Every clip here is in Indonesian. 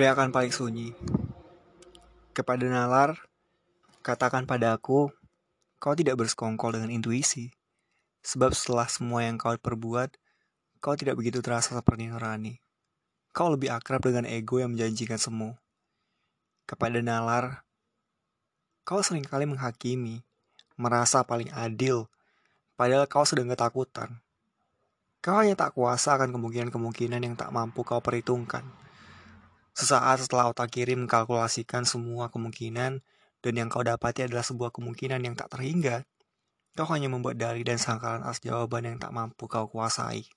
Teriakan paling sunyi. Kepada nalar, katakan pada aku, kau tidak bersekongkol dengan intuisi. Sebab setelah semua yang kau perbuat, kau tidak begitu terasa seperti nurani. Kau lebih akrab dengan ego yang menjanjikan semu. Kepada nalar, kau sering kali menghakimi, merasa paling adil, padahal kau sedang ketakutan. Kau hanya tak kuasa akan kemungkinan-kemungkinan yang tak mampu kau perhitungkan. Sesaat setelah otak kiri mengkalkulasikan semua kemungkinan dan yang kau dapati adalah sebuah kemungkinan yang tak terhingga, kau hanya membuat dalih dan sangkalan atas jawaban yang tak mampu kau kuasai.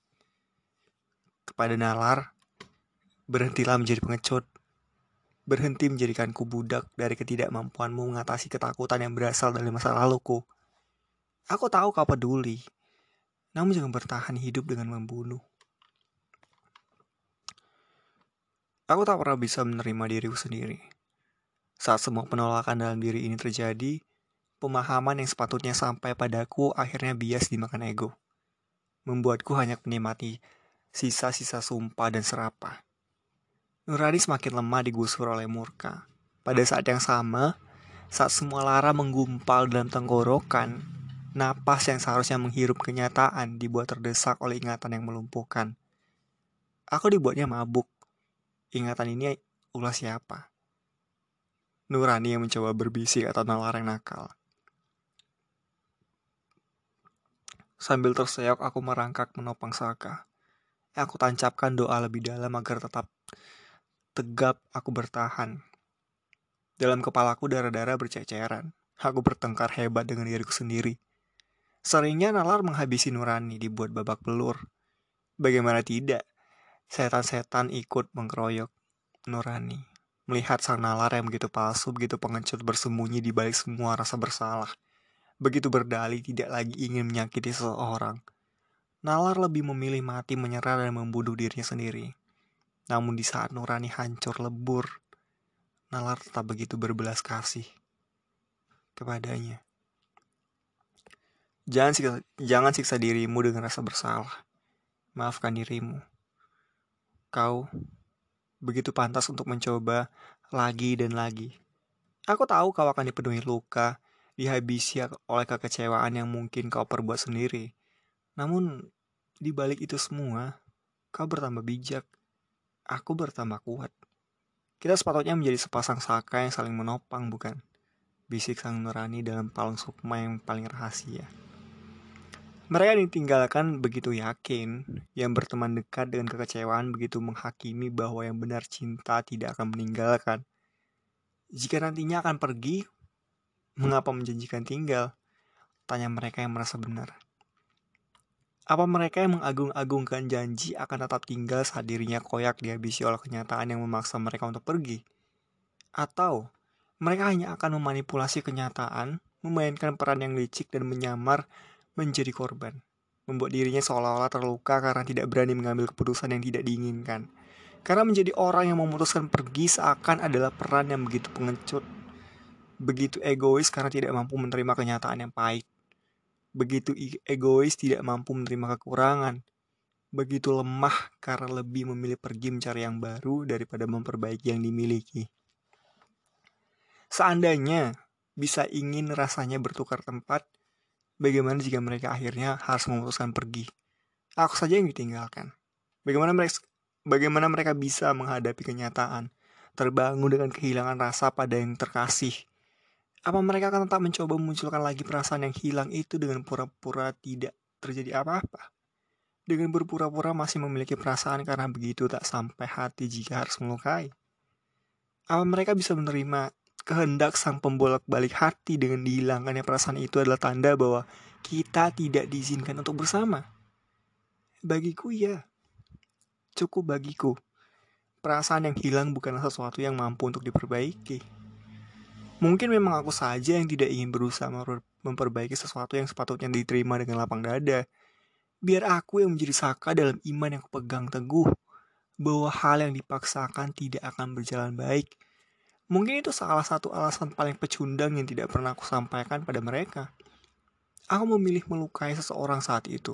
Kepada nalar, berhentilah menjadi pengecut. Berhenti menjadikanku budak dari ketidakmampuanmu mengatasi ketakutan yang berasal dari masa laluku. Aku tahu kau peduli, namun jangan bertahan hidup dengan membunuh. Aku tak pernah bisa menerima diriku sendiri. Saat semua penolakan dalam diri ini terjadi, pemahaman yang sepatutnya sampai padaku akhirnya bias dimakan ego. Membuatku hanya menikmati sisa-sisa sumpah dan serapah. Nurani semakin lemah digusur oleh murka. Pada saat yang sama, saat semua lara menggumpal dalam tenggorokan, napas yang seharusnya menghirup kenyataan dibuat terdesak oleh ingatan yang melumpuhkan. Aku dibuatnya mabuk, ingatan ini ulah siapa? Nurani yang mencoba berbisik atau nalar yang nakal. Sambil terseok aku merangkak menopang Saka. Aku tancapkan doa lebih dalam agar tetap tegap aku bertahan. Dalam kepalaku darah-darah berceceran. Aku bertengkar hebat dengan diriku sendiri. Seringnya nalar menghabisi Nurani dibuat babak belur. Bagaimana tidak? Setan-setan ikut mengkeroyok Nurani. Melihat sang nalar yang begitu palsu, begitu pengecut bersembunyi di balik semua rasa bersalah. Begitu berdalih tidak lagi ingin menyakiti seseorang. Nalar lebih memilih mati menyerah dan membunuh dirinya sendiri. Namun di saat Nurani hancur lebur, Nalar tetap begitu berbelas kasih kepadanya. Jangan siksa, jangan siksa dirimu dengan rasa bersalah. Maafkan dirimu kau begitu pantas untuk mencoba lagi dan lagi. Aku tahu kau akan dipenuhi luka, dihabisi oleh kekecewaan yang mungkin kau perbuat sendiri. Namun, di balik itu semua, kau bertambah bijak. Aku bertambah kuat. Kita sepatutnya menjadi sepasang saka yang saling menopang, bukan? Bisik sang nurani dalam palung sukma yang paling rahasia. Mereka ditinggalkan begitu yakin, yang berteman dekat dengan kekecewaan begitu menghakimi bahwa yang benar cinta tidak akan meninggalkan. Jika nantinya akan pergi, mengapa menjanjikan tinggal? Tanya mereka yang merasa benar. Apa mereka yang mengagung-agungkan janji akan tetap tinggal saat dirinya koyak dihabisi oleh kenyataan yang memaksa mereka untuk pergi? Atau mereka hanya akan memanipulasi kenyataan, memainkan peran yang licik dan menyamar menjadi korban, membuat dirinya seolah-olah terluka karena tidak berani mengambil keputusan yang tidak diinginkan. Karena menjadi orang yang memutuskan pergi seakan adalah peran yang begitu pengecut, begitu egois karena tidak mampu menerima kenyataan yang pahit, begitu egois tidak mampu menerima kekurangan, begitu lemah karena lebih memilih pergi mencari yang baru daripada memperbaiki yang dimiliki. Seandainya bisa ingin rasanya bertukar tempat, Bagaimana jika mereka akhirnya harus memutuskan pergi? Aku saja yang ditinggalkan. Bagaimana mereka bagaimana mereka bisa menghadapi kenyataan, terbangun dengan kehilangan rasa pada yang terkasih? Apa mereka akan tetap mencoba memunculkan lagi perasaan yang hilang itu dengan pura-pura tidak terjadi apa-apa? Dengan berpura-pura masih memiliki perasaan karena begitu tak sampai hati jika harus melukai? Apa mereka bisa menerima kehendak sang pembolak-balik hati dengan dihilangkannya perasaan itu adalah tanda bahwa kita tidak diizinkan untuk bersama. Bagiku ya, cukup bagiku. Perasaan yang hilang bukanlah sesuatu yang mampu untuk diperbaiki. Mungkin memang aku saja yang tidak ingin berusaha memperbaiki sesuatu yang sepatutnya diterima dengan lapang dada. Biar aku yang menjadi saka dalam iman yang kupegang teguh, bahwa hal yang dipaksakan tidak akan berjalan baik, Mungkin itu salah satu alasan paling pecundang yang tidak pernah aku sampaikan pada mereka. Aku memilih melukai seseorang saat itu.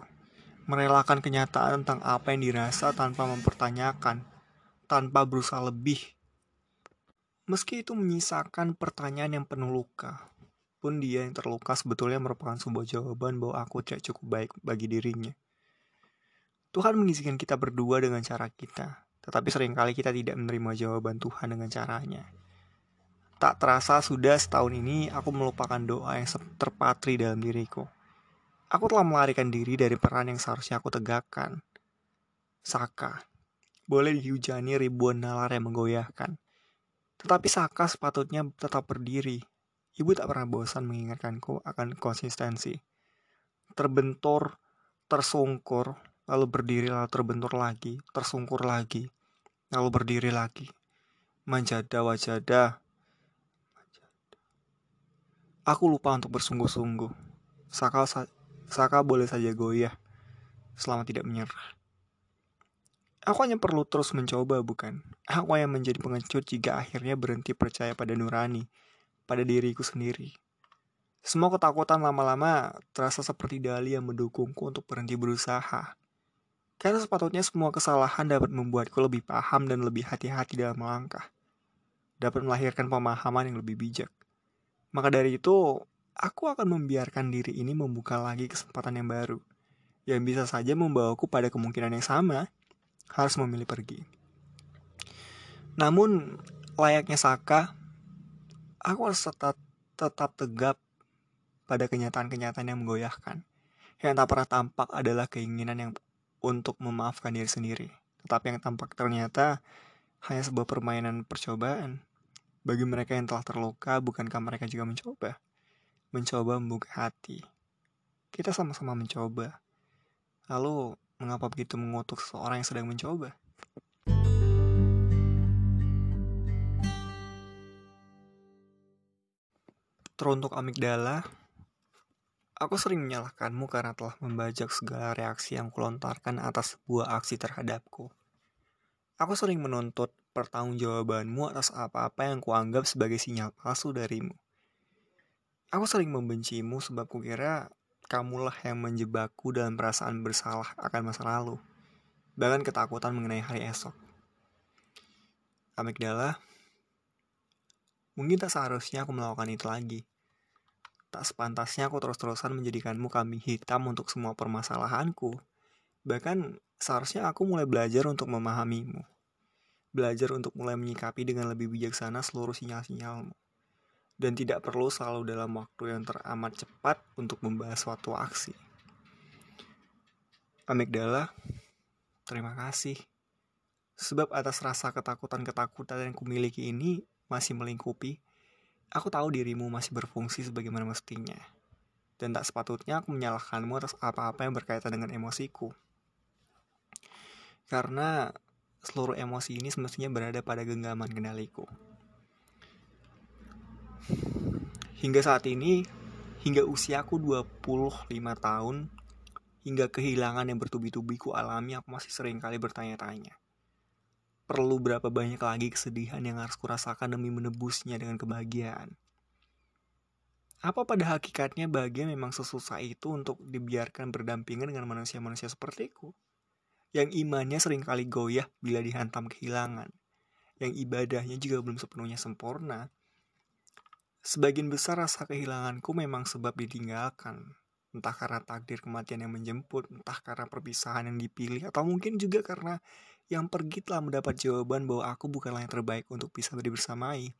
Merelakan kenyataan tentang apa yang dirasa tanpa mempertanyakan, tanpa berusaha lebih, Meski itu menyisakan pertanyaan yang penuh luka, pun dia yang terluka sebetulnya merupakan sebuah jawaban bahwa aku tidak cukup baik bagi dirinya. Tuhan mengizinkan kita berdua dengan cara kita, tetapi sering kali kita tidak menerima jawaban Tuhan dengan caranya. Tak terasa sudah setahun ini aku melupakan doa yang terpatri dalam diriku. Aku telah melarikan diri dari peran yang seharusnya aku tegakkan. Saka, boleh dihujani ribuan nalar yang menggoyahkan. Tetapi Saka sepatutnya tetap berdiri. Ibu tak pernah bosan mengingatkanku akan konsistensi. Terbentur, tersungkur, lalu berdiri lalu terbentur lagi, tersungkur lagi, lalu berdiri lagi. Manjada wajada. Aku lupa untuk bersungguh-sungguh. Saka, Saka boleh saja goyah selama tidak menyerah. Aku hanya perlu terus mencoba, bukan? Aku yang menjadi pengecut jika akhirnya berhenti percaya pada nurani, pada diriku sendiri. Semua ketakutan lama-lama terasa seperti dali yang mendukungku untuk berhenti berusaha. Karena sepatutnya semua kesalahan dapat membuatku lebih paham dan lebih hati-hati dalam melangkah. Dapat melahirkan pemahaman yang lebih bijak. Maka dari itu, aku akan membiarkan diri ini membuka lagi kesempatan yang baru. Yang bisa saja membawaku pada kemungkinan yang sama, harus memilih pergi. Namun, layaknya Saka, aku harus tetap, tetap tegap pada kenyataan-kenyataan yang menggoyahkan. Yang tak pernah tampak adalah keinginan yang untuk memaafkan diri sendiri. Tetapi yang tampak ternyata hanya sebuah permainan percobaan. Bagi mereka yang telah terluka, bukankah mereka juga mencoba? Mencoba membuka hati. Kita sama-sama mencoba. Lalu, mengapa begitu mengutuk seseorang yang sedang mencoba? Teruntuk amigdala, Aku sering menyalahkanmu karena telah membajak segala reaksi yang kulontarkan atas sebuah aksi terhadapku. Aku sering menuntut pertanggungjawabanmu atas apa-apa yang kuanggap sebagai sinyal palsu darimu. Aku sering membencimu sebab kukira kamulah yang menjebakku dalam perasaan bersalah akan masa lalu, bahkan ketakutan mengenai hari esok. Amigdala, mungkin tak seharusnya aku melakukan itu lagi. Tak sepantasnya aku terus-terusan menjadikanmu kambing hitam untuk semua permasalahanku. Bahkan seharusnya aku mulai belajar untuk memahamimu. Belajar untuk mulai menyikapi dengan lebih bijaksana seluruh sinyal-sinyalmu. Dan tidak perlu selalu dalam waktu yang teramat cepat untuk membahas suatu aksi. Amigdala, terima kasih. Sebab atas rasa ketakutan-ketakutan yang kumiliki ini masih melingkupi, Aku tahu dirimu masih berfungsi sebagaimana mestinya, dan tak sepatutnya aku menyalahkanmu atas apa-apa yang berkaitan dengan emosiku. Karena seluruh emosi ini semestinya berada pada genggaman kendaliku. Hingga saat ini, hingga usiaku 25 tahun, hingga kehilangan yang bertubi-tubi ku alami, aku masih sering kali bertanya-tanya perlu berapa banyak lagi kesedihan yang harus kurasakan demi menebusnya dengan kebahagiaan. Apa pada hakikatnya bahagia memang sesusah itu untuk dibiarkan berdampingan dengan manusia-manusia sepertiku? Yang imannya sering kali goyah bila dihantam kehilangan. Yang ibadahnya juga belum sepenuhnya sempurna. Sebagian besar rasa kehilanganku memang sebab ditinggalkan. Entah karena takdir kematian yang menjemput, entah karena perpisahan yang dipilih, atau mungkin juga karena yang pergi telah mendapat jawaban bahwa aku bukanlah yang terbaik untuk bisa bersamai.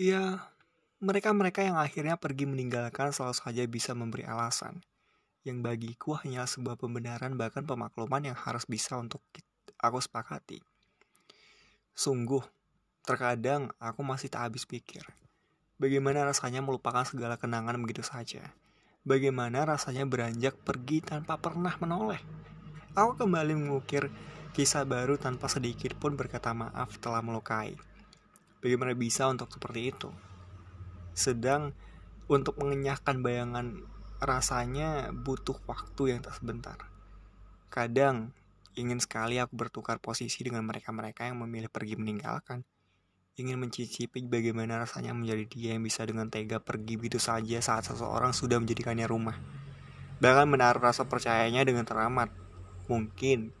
Ya, mereka-mereka yang akhirnya pergi meninggalkan selalu saja bisa memberi alasan. Yang bagiku hanya sebuah pembenaran bahkan pemakluman yang harus bisa untuk aku sepakati. Sungguh, terkadang aku masih tak habis pikir. Bagaimana rasanya melupakan segala kenangan begitu saja? Bagaimana rasanya beranjak pergi tanpa pernah menoleh? Aku kembali mengukir kisah baru tanpa sedikit pun berkata maaf telah melukai. Bagaimana bisa untuk seperti itu? Sedang untuk mengenyahkan bayangan rasanya butuh waktu yang tak sebentar. Kadang ingin sekali aku bertukar posisi dengan mereka-mereka yang memilih pergi meninggalkan. Ingin mencicipi bagaimana rasanya menjadi dia yang bisa dengan tega pergi begitu saja saat seseorang sudah menjadikannya rumah. Bahkan menaruh rasa percayanya dengan teramat Mungkin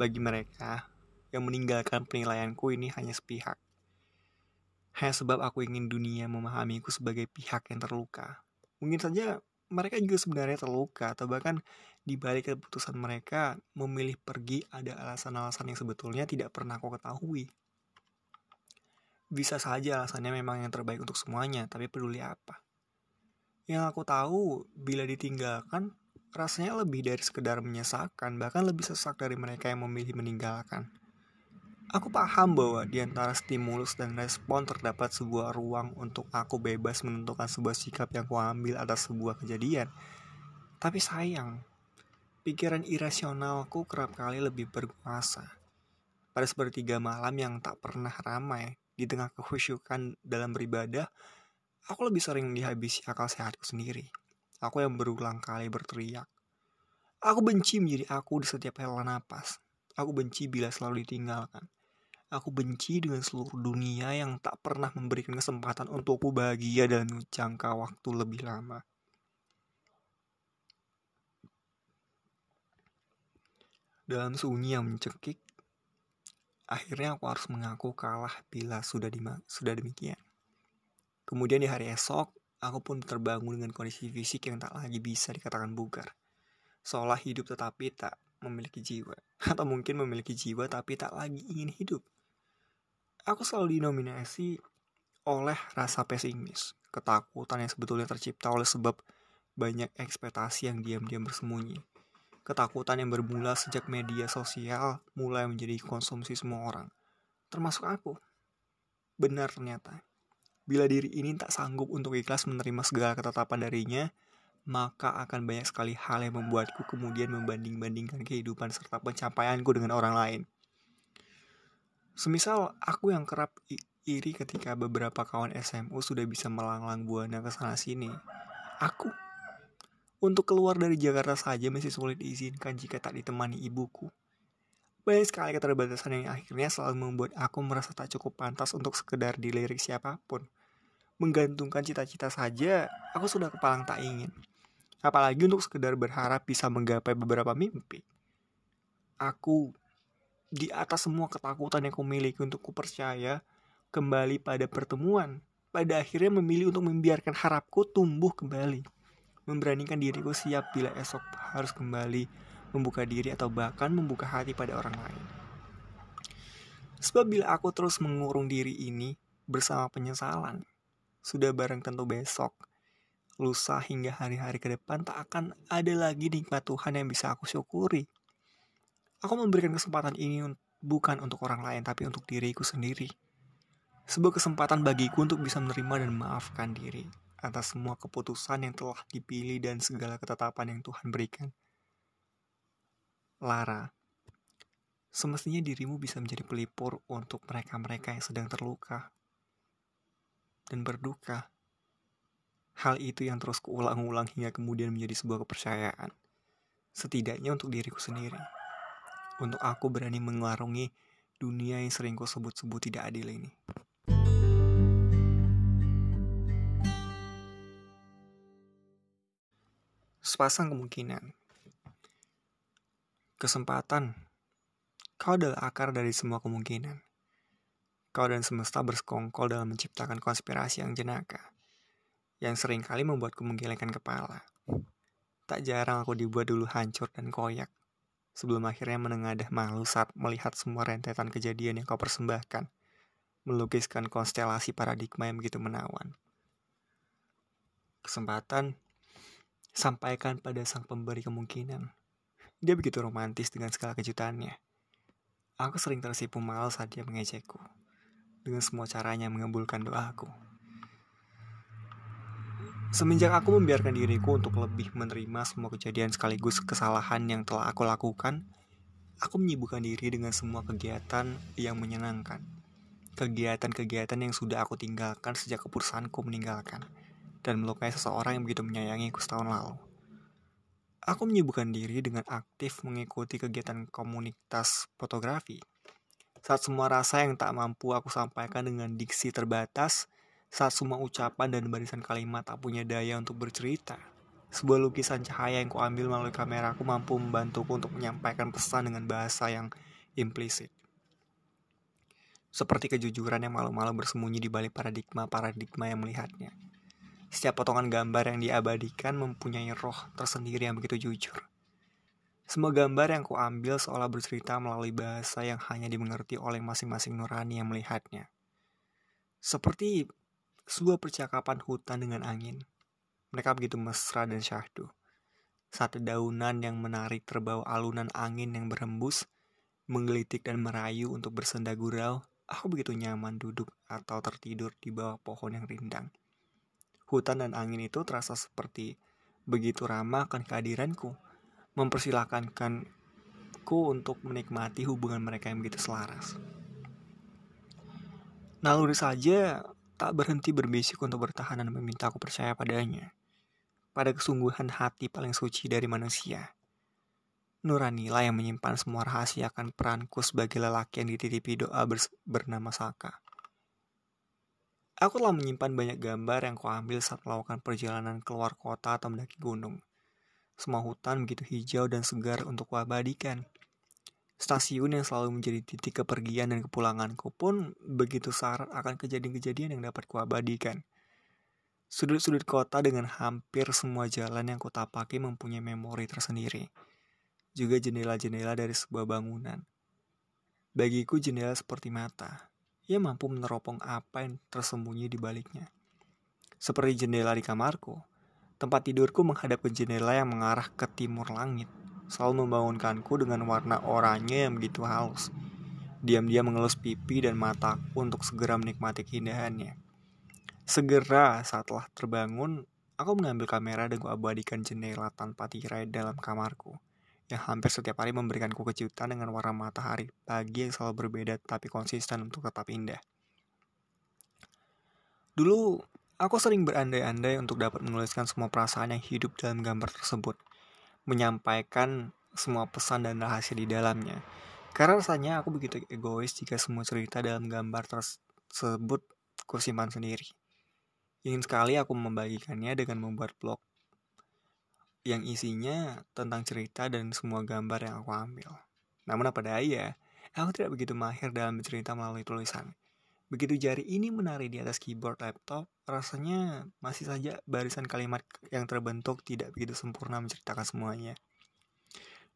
bagi mereka, yang meninggalkan penilaianku ini hanya sepihak. Hanya sebab aku ingin dunia memahamiku sebagai pihak yang terluka. Mungkin saja mereka juga sebenarnya terluka atau bahkan di balik keputusan mereka memilih pergi ada alasan-alasan yang sebetulnya tidak pernah aku ketahui. Bisa saja alasannya memang yang terbaik untuk semuanya, tapi peduli apa? Yang aku tahu, bila ditinggalkan, rasanya lebih dari sekedar menyesakan, bahkan lebih sesak dari mereka yang memilih meninggalkan. Aku paham bahwa di antara stimulus dan respon terdapat sebuah ruang untuk aku bebas menentukan sebuah sikap yang kuambil atas sebuah kejadian. Tapi sayang, pikiran irasionalku kerap kali lebih berkuasa. Pada sepertiga malam yang tak pernah ramai, di tengah kehusyukan dalam beribadah, Aku lebih sering dihabisi akal sehatku sendiri. Aku yang berulang kali berteriak. Aku benci menjadi aku di setiap hela napas. Aku benci bila selalu ditinggalkan. Aku benci dengan seluruh dunia yang tak pernah memberikan kesempatan untukku bahagia dalam jangka waktu lebih lama. Dalam sunyi yang mencekik, akhirnya aku harus mengaku kalah bila sudah, sudah demikian. Kemudian di hari esok, aku pun terbangun dengan kondisi fisik yang tak lagi bisa dikatakan bugar. Seolah hidup tetapi tak memiliki jiwa. Atau mungkin memiliki jiwa tapi tak lagi ingin hidup. Aku selalu dinominasi oleh rasa pesimis, ketakutan yang sebetulnya tercipta oleh sebab banyak ekspektasi yang diam-diam bersembunyi. Ketakutan yang bermula sejak media sosial mulai menjadi konsumsi semua orang, termasuk aku. Benar ternyata, Bila diri ini tak sanggup untuk ikhlas menerima segala ketetapan darinya, maka akan banyak sekali hal yang membuatku kemudian membanding-bandingkan kehidupan serta pencapaianku dengan orang lain. Semisal aku yang kerap iri ketika beberapa kawan SMU sudah bisa melanglang buana ke sana sini. Aku untuk keluar dari Jakarta saja masih sulit diizinkan jika tak ditemani ibuku. Banyak sekali keterbatasan yang akhirnya selalu membuat aku merasa tak cukup pantas untuk sekedar dilirik siapa pun menggantungkan cita-cita saja, aku sudah kepalang tak ingin. Apalagi untuk sekedar berharap bisa menggapai beberapa mimpi. Aku, di atas semua ketakutan yang kumiliki untuk kupercaya, kembali pada pertemuan, pada akhirnya memilih untuk membiarkan harapku tumbuh kembali. Memberanikan diriku siap bila esok harus kembali membuka diri atau bahkan membuka hati pada orang lain. Sebab bila aku terus mengurung diri ini bersama penyesalan, sudah barang tentu besok, lusa hingga hari-hari ke depan tak akan ada lagi nikmat Tuhan yang bisa aku syukuri. Aku memberikan kesempatan ini bukan untuk orang lain, tapi untuk diriku sendiri. Sebuah kesempatan bagiku untuk bisa menerima dan memaafkan diri atas semua keputusan yang telah dipilih dan segala ketetapan yang Tuhan berikan. Lara, semestinya dirimu bisa menjadi pelipur untuk mereka-mereka yang sedang terluka dan berduka. Hal itu yang terus kuulang-ulang hingga kemudian menjadi sebuah kepercayaan. Setidaknya untuk diriku sendiri. Untuk aku berani mengarungi dunia yang sering ku sebut-sebut tidak adil ini. Sepasang kemungkinan. Kesempatan. Kau adalah akar dari semua kemungkinan. Kau dan semesta bersekongkol dalam menciptakan konspirasi yang jenaka, yang sering kali membuatku menggelengkan kepala. Tak jarang aku dibuat dulu hancur dan koyak, sebelum akhirnya menengadah malu saat melihat semua rentetan kejadian yang kau persembahkan, melukiskan konstelasi paradigma yang begitu menawan. Kesempatan, sampaikan pada sang pemberi kemungkinan. Dia begitu romantis dengan segala kejutannya. Aku sering tersipu malu saat dia mengejekku dengan semua caranya mengabulkan doaku. Semenjak aku membiarkan diriku untuk lebih menerima semua kejadian sekaligus kesalahan yang telah aku lakukan, aku menyibukkan diri dengan semua kegiatan yang menyenangkan. Kegiatan-kegiatan yang sudah aku tinggalkan sejak keputusanku meninggalkan dan melukai seseorang yang begitu menyayangiku setahun lalu. Aku menyibukkan diri dengan aktif mengikuti kegiatan komunitas fotografi saat semua rasa yang tak mampu aku sampaikan dengan diksi terbatas, saat semua ucapan dan barisan kalimat tak punya daya untuk bercerita. Sebuah lukisan cahaya yang kuambil melalui kamera aku mampu membantuku untuk menyampaikan pesan dengan bahasa yang implisit. Seperti kejujuran yang malu-malu bersembunyi di balik paradigma-paradigma yang melihatnya. Setiap potongan gambar yang diabadikan mempunyai roh tersendiri yang begitu jujur. Semua gambar yang kuambil seolah bercerita melalui bahasa yang hanya dimengerti oleh masing-masing nurani yang melihatnya. Seperti sebuah percakapan hutan dengan angin. Mereka begitu mesra dan syahdu. Saat daunan yang menarik terbawa alunan angin yang berhembus, menggelitik dan merayu untuk bersenda gurau, aku begitu nyaman duduk atau tertidur di bawah pohon yang rindang. Hutan dan angin itu terasa seperti begitu ramah akan kehadiranku, mempersilahkanku untuk menikmati hubungan mereka yang begitu selaras. Naluri saja tak berhenti berbisik untuk bertahan dan meminta aku percaya padanya pada kesungguhan hati paling suci dari manusia. Nuranilah yang menyimpan semua rahasia akan peranku sebagai lelaki yang dititipi doa bernama Saka. Aku telah menyimpan banyak gambar yang kuambil saat melakukan perjalanan keluar kota atau mendaki gunung. Semua hutan begitu hijau dan segar untuk kuabadikan. Stasiun yang selalu menjadi titik kepergian dan kepulanganku pun begitu syarat akan kejadian-kejadian yang dapat kuabadikan. Sudut-sudut kota dengan hampir semua jalan yang kutapaki mempunyai memori tersendiri. Juga jendela-jendela dari sebuah bangunan. Bagiku jendela seperti mata. Ia mampu meneropong apa yang tersembunyi di baliknya. Seperti jendela di kamarku, tempat tidurku menghadap ke jendela yang mengarah ke timur langit. Selalu membangunkanku dengan warna oranye yang begitu halus. Diam-diam mengelus pipi dan mataku untuk segera menikmati keindahannya. Segera setelah terbangun, aku mengambil kamera dan kuabadikan jendela tanpa tirai dalam kamarku, yang hampir setiap hari memberikanku kejutan dengan warna matahari pagi yang selalu berbeda tapi konsisten untuk tetap indah. Dulu, aku sering berandai-andai untuk dapat menuliskan semua perasaan yang hidup dalam gambar tersebut, menyampaikan semua pesan dan rahasia di dalamnya. Karena rasanya aku begitu egois jika semua cerita dalam gambar tersebut kusimpan sendiri. Ingin sekali aku membagikannya dengan membuat blog yang isinya tentang cerita dan semua gambar yang aku ambil. Namun apa daya, aku tidak begitu mahir dalam bercerita melalui tulisan. Begitu jari ini menari di atas keyboard laptop, rasanya masih saja barisan kalimat yang terbentuk tidak begitu sempurna menceritakan semuanya.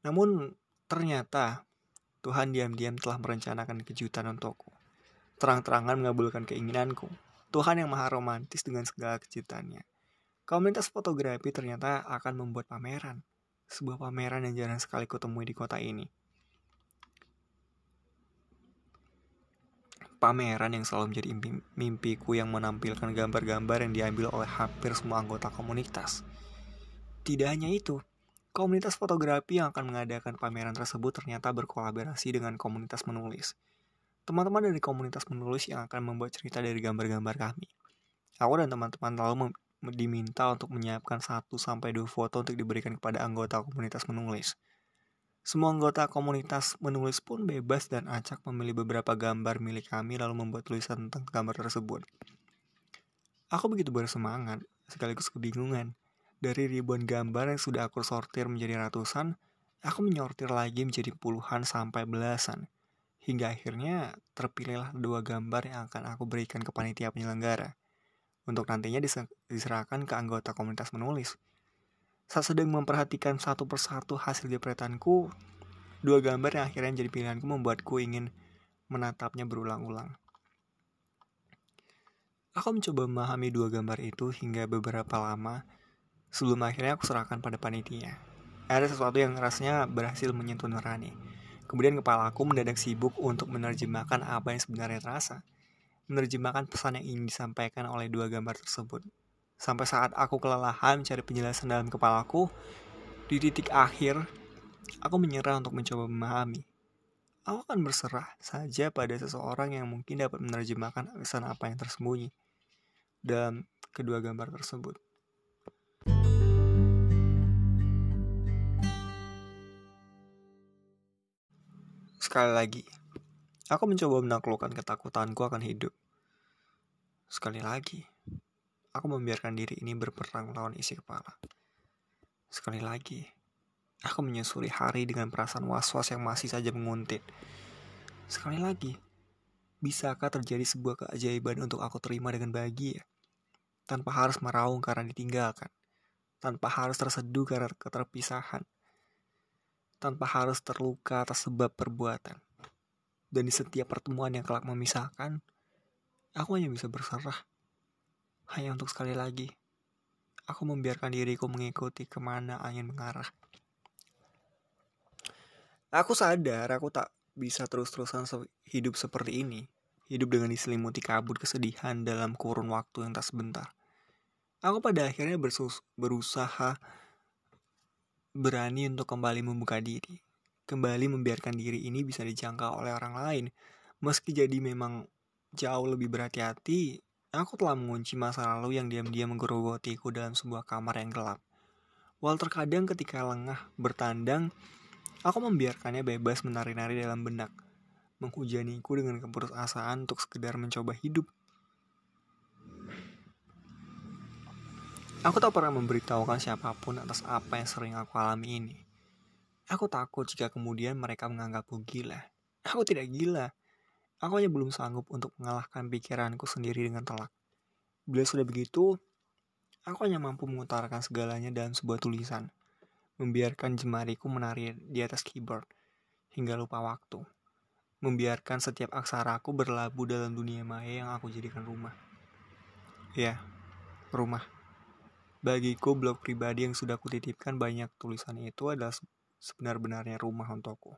Namun ternyata Tuhan diam-diam telah merencanakan kejutan untukku. Terang-terangan mengabulkan keinginanku. Tuhan yang maha romantis dengan segala kejutannya. Komunitas fotografi ternyata akan membuat pameran. Sebuah pameran yang jarang sekali kutemui di kota ini. Pameran yang selalu menjadi mimpiku yang menampilkan gambar-gambar yang diambil oleh hampir semua anggota komunitas. Tidak hanya itu, komunitas fotografi yang akan mengadakan pameran tersebut ternyata berkolaborasi dengan komunitas menulis teman-teman dari komunitas menulis yang akan membuat cerita dari gambar-gambar kami. Aku dan teman-teman lalu diminta untuk menyiapkan 1-2 foto untuk diberikan kepada anggota komunitas menulis. Semua anggota komunitas menulis pun bebas dan acak memilih beberapa gambar milik kami lalu membuat tulisan tentang gambar tersebut. Aku begitu bersemangat, sekaligus kebingungan. Dari ribuan gambar yang sudah aku sortir menjadi ratusan, aku menyortir lagi menjadi puluhan sampai belasan. Hingga akhirnya terpilihlah dua gambar yang akan aku berikan ke panitia penyelenggara untuk nantinya diserahkan ke anggota komunitas menulis. Saat sedang memperhatikan satu persatu hasil jepretanku, dua gambar yang akhirnya jadi pilihanku membuatku ingin menatapnya berulang-ulang. Aku mencoba memahami dua gambar itu hingga beberapa lama sebelum akhirnya aku serahkan pada panitia. Ada sesuatu yang rasanya berhasil menyentuh nurani Kemudian kepalaku mendadak sibuk untuk menerjemahkan apa yang sebenarnya terasa. Menerjemahkan pesan yang ingin disampaikan oleh dua gambar tersebut. Sampai saat aku kelelahan mencari penjelasan dalam kepalaku, di titik akhir, aku menyerah untuk mencoba memahami. Aku akan berserah saja pada seseorang yang mungkin dapat menerjemahkan pesan apa yang tersembunyi dalam kedua gambar tersebut. Sekali lagi, aku mencoba menaklukkan ketakutanku akan hidup. Sekali lagi, aku membiarkan diri ini berperang melawan isi kepala. Sekali lagi, aku menyusuri hari dengan perasaan was-was yang masih saja menguntit. Sekali lagi, Bisakah terjadi sebuah keajaiban untuk aku terima dengan bahagia? Tanpa harus meraung karena ditinggalkan. Tanpa harus terseduh karena keterpisahan. Tanpa harus terluka atas sebab perbuatan. Dan di setiap pertemuan yang kelak memisahkan, aku hanya bisa berserah. Hanya untuk sekali lagi, aku membiarkan diriku mengikuti ke mana angin mengarah. Aku sadar aku tak bisa terus-terusan hidup seperti ini. Hidup dengan diselimuti kabut kesedihan dalam kurun waktu yang tak sebentar. Aku pada akhirnya berusaha berani untuk kembali membuka diri. Kembali membiarkan diri ini bisa dijangkau oleh orang lain. Meski jadi memang jauh lebih berhati-hati, aku telah mengunci masa lalu yang diam-diam menggerogotiku dalam sebuah kamar yang gelap. Walau terkadang ketika lengah bertandang, Aku membiarkannya bebas menari-nari dalam benak, menghujaniku dengan keputusasaan untuk sekedar mencoba hidup. Aku tak pernah memberitahukan siapa pun atas apa yang sering aku alami ini. Aku takut jika kemudian mereka menganggapku gila. Aku tidak gila. Aku hanya belum sanggup untuk mengalahkan pikiranku sendiri dengan telak. Bila sudah begitu, aku hanya mampu mengutarakan segalanya dalam sebuah tulisan membiarkan jemariku menari di atas keyboard hingga lupa waktu, membiarkan setiap aksaraku berlabuh dalam dunia maya yang aku jadikan rumah. Ya, rumah. Bagiku blog pribadi yang sudah kutitipkan banyak tulisan itu adalah sebenar-benarnya rumah untukku.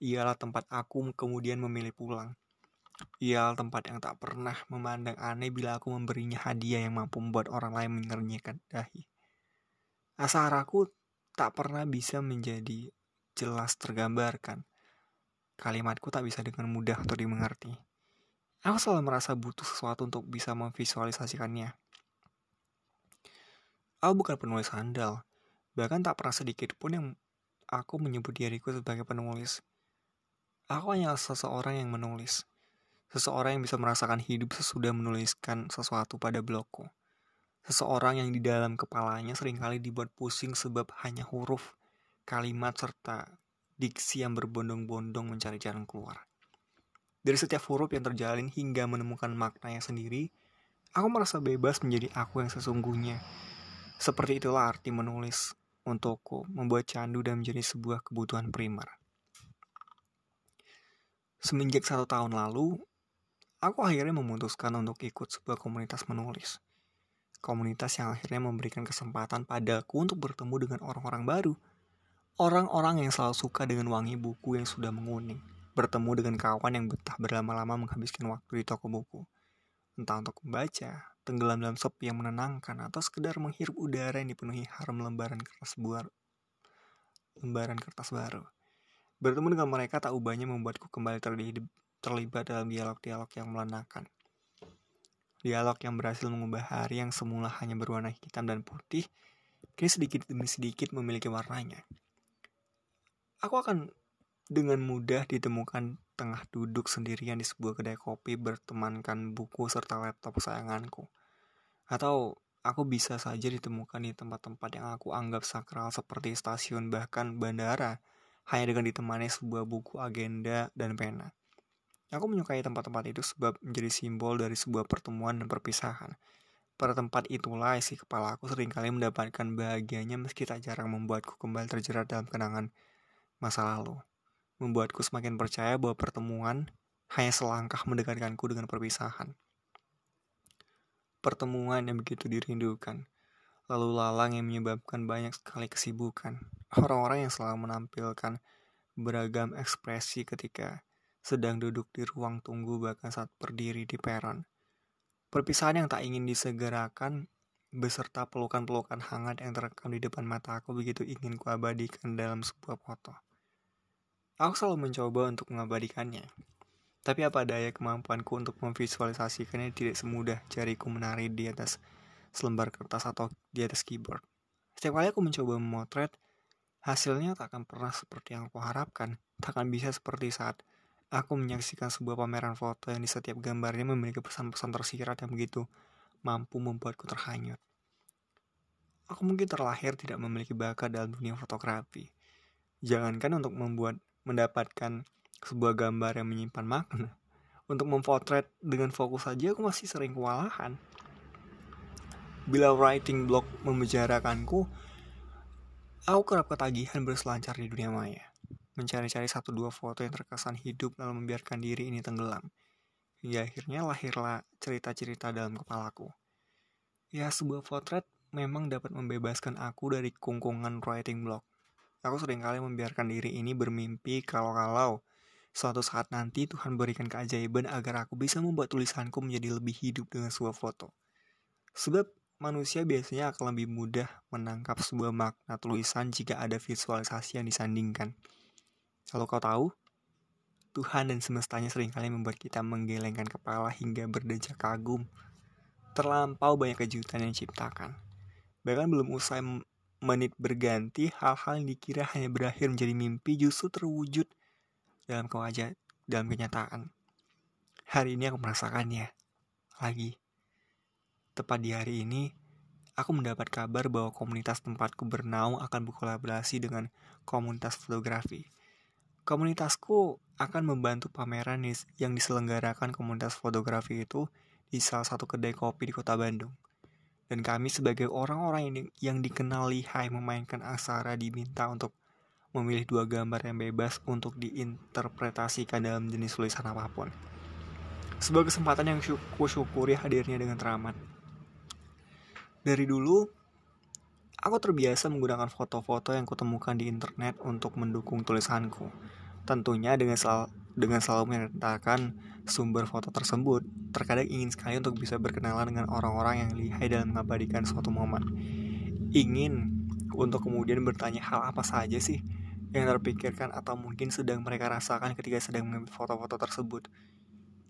Ialah tempat aku kemudian memilih pulang. Ialah tempat yang tak pernah memandang aneh bila aku memberinya hadiah yang mampu membuat orang lain mengernyitkan dahi. Asaraku tak pernah bisa menjadi jelas tergambarkan. Kalimatku tak bisa dengan mudah untuk dimengerti. Aku selalu merasa butuh sesuatu untuk bisa memvisualisasikannya. Aku bukan penulis handal, bahkan tak pernah sedikit pun yang aku menyebut diriku sebagai penulis. Aku hanya seseorang yang menulis. Seseorang yang bisa merasakan hidup sesudah menuliskan sesuatu pada blogku. Seseorang yang di dalam kepalanya sering kali dibuat pusing sebab hanya huruf, kalimat, serta diksi yang berbondong-bondong mencari jalan keluar. Dari setiap huruf yang terjalin hingga menemukan maknanya sendiri, aku merasa bebas menjadi aku yang sesungguhnya. Seperti itulah arti menulis untukku, membuat candu dan menjadi sebuah kebutuhan primer. Semenjak satu tahun lalu, aku akhirnya memutuskan untuk ikut sebuah komunitas menulis komunitas yang akhirnya memberikan kesempatan padaku untuk bertemu dengan orang-orang baru. Orang-orang yang selalu suka dengan wangi buku yang sudah menguning. Bertemu dengan kawan yang betah berlama-lama menghabiskan waktu di toko buku. Entah untuk membaca, tenggelam dalam sepi yang menenangkan, atau sekedar menghirup udara yang dipenuhi harum lembaran kertas buar, lembaran kertas baru. Bertemu dengan mereka tak ubahnya membuatku kembali terlibat dalam dialog-dialog yang melenakan. Dialog yang berhasil mengubah hari yang semula hanya berwarna hitam dan putih, kini sedikit demi sedikit memiliki warnanya. Aku akan dengan mudah ditemukan tengah duduk sendirian di sebuah kedai kopi bertemankan buku serta laptop kesayanganku. Atau aku bisa saja ditemukan di tempat-tempat yang aku anggap sakral seperti stasiun bahkan bandara, hanya dengan ditemani sebuah buku agenda dan pena. Aku menyukai tempat-tempat itu sebab menjadi simbol dari sebuah pertemuan dan perpisahan. Pada tempat itulah isi kepala aku sering kali mendapatkan bahagianya meski tak jarang membuatku kembali terjerat dalam kenangan masa lalu. Membuatku semakin percaya bahwa pertemuan hanya selangkah mendekatkanku dengan perpisahan. Pertemuan yang begitu dirindukan, lalu lalang yang menyebabkan banyak sekali kesibukan. Orang-orang yang selalu menampilkan beragam ekspresi ketika sedang duduk di ruang tunggu bahkan saat berdiri di peron. Perpisahan yang tak ingin disegerakan beserta pelukan-pelukan hangat yang terekam di depan mata aku begitu ingin kuabadikan dalam sebuah foto. Aku selalu mencoba untuk mengabadikannya. Tapi apa daya kemampuanku untuk memvisualisasikannya tidak semudah jariku menari di atas selembar kertas atau di atas keyboard. Setiap kali aku mencoba memotret, hasilnya tak akan pernah seperti yang aku harapkan. Tak akan bisa seperti saat Aku menyaksikan sebuah pameran foto yang di setiap gambarnya memiliki pesan-pesan tersirat yang begitu mampu membuatku terhanyut. Aku mungkin terlahir tidak memiliki bakat dalam dunia fotografi. Jangankan untuk membuat mendapatkan sebuah gambar yang menyimpan makna. Untuk memfotret dengan fokus saja aku masih sering kewalahan. Bila writing blog memenjarakanku, aku kerap ketagihan berselancar di dunia maya. Mencari-cari satu dua foto yang terkesan hidup lalu membiarkan diri ini tenggelam. Hingga akhirnya lahirlah cerita-cerita dalam kepalaku. Ya, sebuah potret memang dapat membebaskan aku dari kungkungan writing blog. Aku sering kali membiarkan diri ini bermimpi kalau-kalau suatu saat nanti Tuhan berikan keajaiban agar aku bisa membuat tulisanku menjadi lebih hidup dengan sebuah foto. Sebab manusia biasanya akan lebih mudah menangkap sebuah makna tulisan jika ada visualisasi yang disandingkan. Kalau kau tahu, Tuhan dan semestanya sering kali membuat kita menggelengkan kepala hingga berdecak kagum. Terlampau banyak kejutan yang diciptakan. Bahkan belum usai menit berganti, hal-hal yang dikira hanya berakhir menjadi mimpi justru terwujud dalam kewajah dalam kenyataan. Hari ini aku merasakannya. Lagi. Tepat di hari ini, aku mendapat kabar bahwa komunitas tempatku bernaung akan berkolaborasi dengan komunitas fotografi. Komunitasku akan membantu pameran yang diselenggarakan komunitas fotografi itu di salah satu kedai kopi di kota Bandung. Dan kami sebagai orang-orang yang, yang dikenal lihai memainkan aksara diminta untuk memilih dua gambar yang bebas untuk diinterpretasikan dalam jenis tulisan apa pun. Sebuah kesempatan yang syukuri hadirnya dengan teramat. Dari dulu, aku terbiasa menggunakan foto-foto yang kutemukan di internet untuk mendukung tulisanku. Tentunya dengan sel dengan selalu menyertakan sumber foto tersebut, terkadang ingin sekali untuk bisa berkenalan dengan orang-orang yang lihai dalam mengabadikan suatu momen. Ingin untuk kemudian bertanya hal apa saja sih yang terpikirkan atau mungkin sedang mereka rasakan ketika sedang mengambil foto-foto tersebut.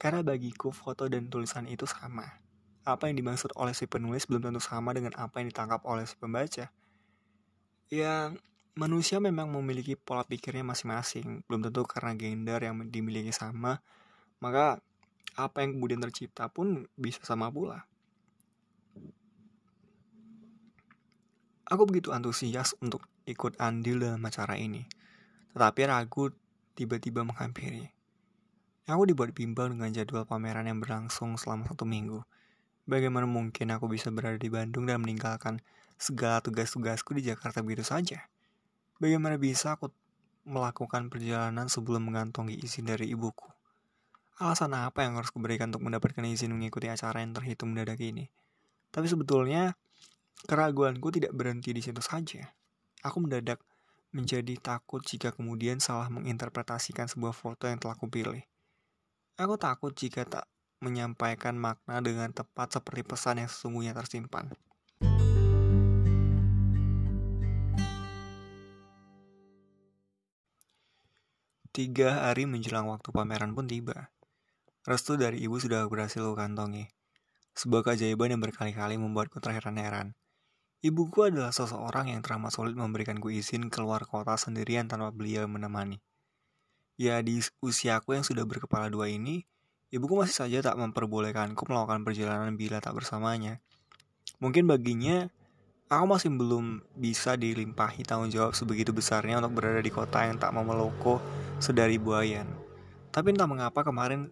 Karena bagiku foto dan tulisan itu sama apa yang dimaksud oleh si penulis belum tentu sama dengan apa yang ditangkap oleh si pembaca. Ya, manusia memang memiliki pola pikirnya masing-masing, belum tentu karena gender yang dimiliki sama, maka apa yang kemudian tercipta pun bisa sama pula. Aku begitu antusias untuk ikut andil dalam acara ini, tetapi ragu tiba-tiba menghampiri. Aku dibuat bimbang dengan jadwal pameran yang berlangsung selama satu minggu. Bagaimana mungkin aku bisa berada di Bandung dan meninggalkan segala tugas-tugasku di Jakarta begitu saja? Bagaimana bisa aku melakukan perjalanan sebelum mengantongi izin dari ibuku? Alasan apa yang harus kuberikan untuk mendapatkan izin mengikuti acara yang terhitung mendadak ini? Tapi sebetulnya, keraguanku tidak berhenti di situ saja. Aku mendadak menjadi takut jika kemudian salah menginterpretasikan sebuah foto yang telah kupilih. Aku takut jika tak menyampaikan makna dengan tepat seperti pesan yang sesungguhnya tersimpan. Tiga hari menjelang waktu pameran pun tiba. Restu dari ibu sudah berhasil kantongi. Sebuah keajaiban yang berkali-kali membuatku terheran-heran. Ibuku adalah seseorang yang teramat sulit memberikanku izin keluar kota sendirian tanpa beliau menemani. Ya, di usiaku yang sudah berkepala dua ini, Ibuku masih saja tak memperbolehkanku melakukan perjalanan bila tak bersamanya. Mungkin baginya, aku masih belum bisa dilimpahi tanggung jawab sebegitu besarnya untuk berada di kota yang tak memelukku sedari buayan. Tapi entah mengapa kemarin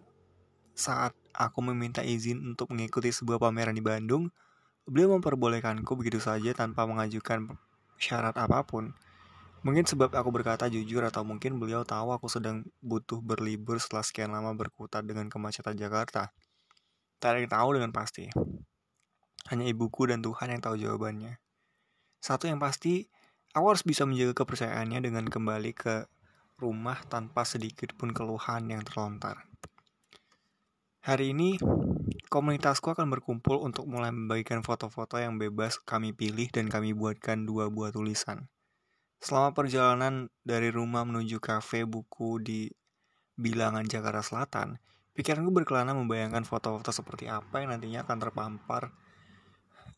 saat aku meminta izin untuk mengikuti sebuah pameran di Bandung, beliau memperbolehkanku begitu saja tanpa mengajukan syarat apa pun. Mungkin sebab aku berkata jujur atau mungkin beliau tahu aku sedang butuh berlibur setelah sekian lama berkutat dengan kemacetan Jakarta. Tak ada yang tahu dengan pasti. Hanya ibuku dan Tuhan yang tahu jawabannya. Satu yang pasti, aku harus bisa menjaga kepercayaannya dengan kembali ke rumah tanpa sedikit pun keluhan yang terlontar. Hari ini, komunitasku akan berkumpul untuk mulai membagikan foto-foto yang bebas kami pilih dan kami buatkan dua buah tulisan. Selama perjalanan dari rumah menuju kafe buku di bilangan Jakarta Selatan, pikiranku berkelana membayangkan foto-foto seperti apa yang nantinya akan terpampar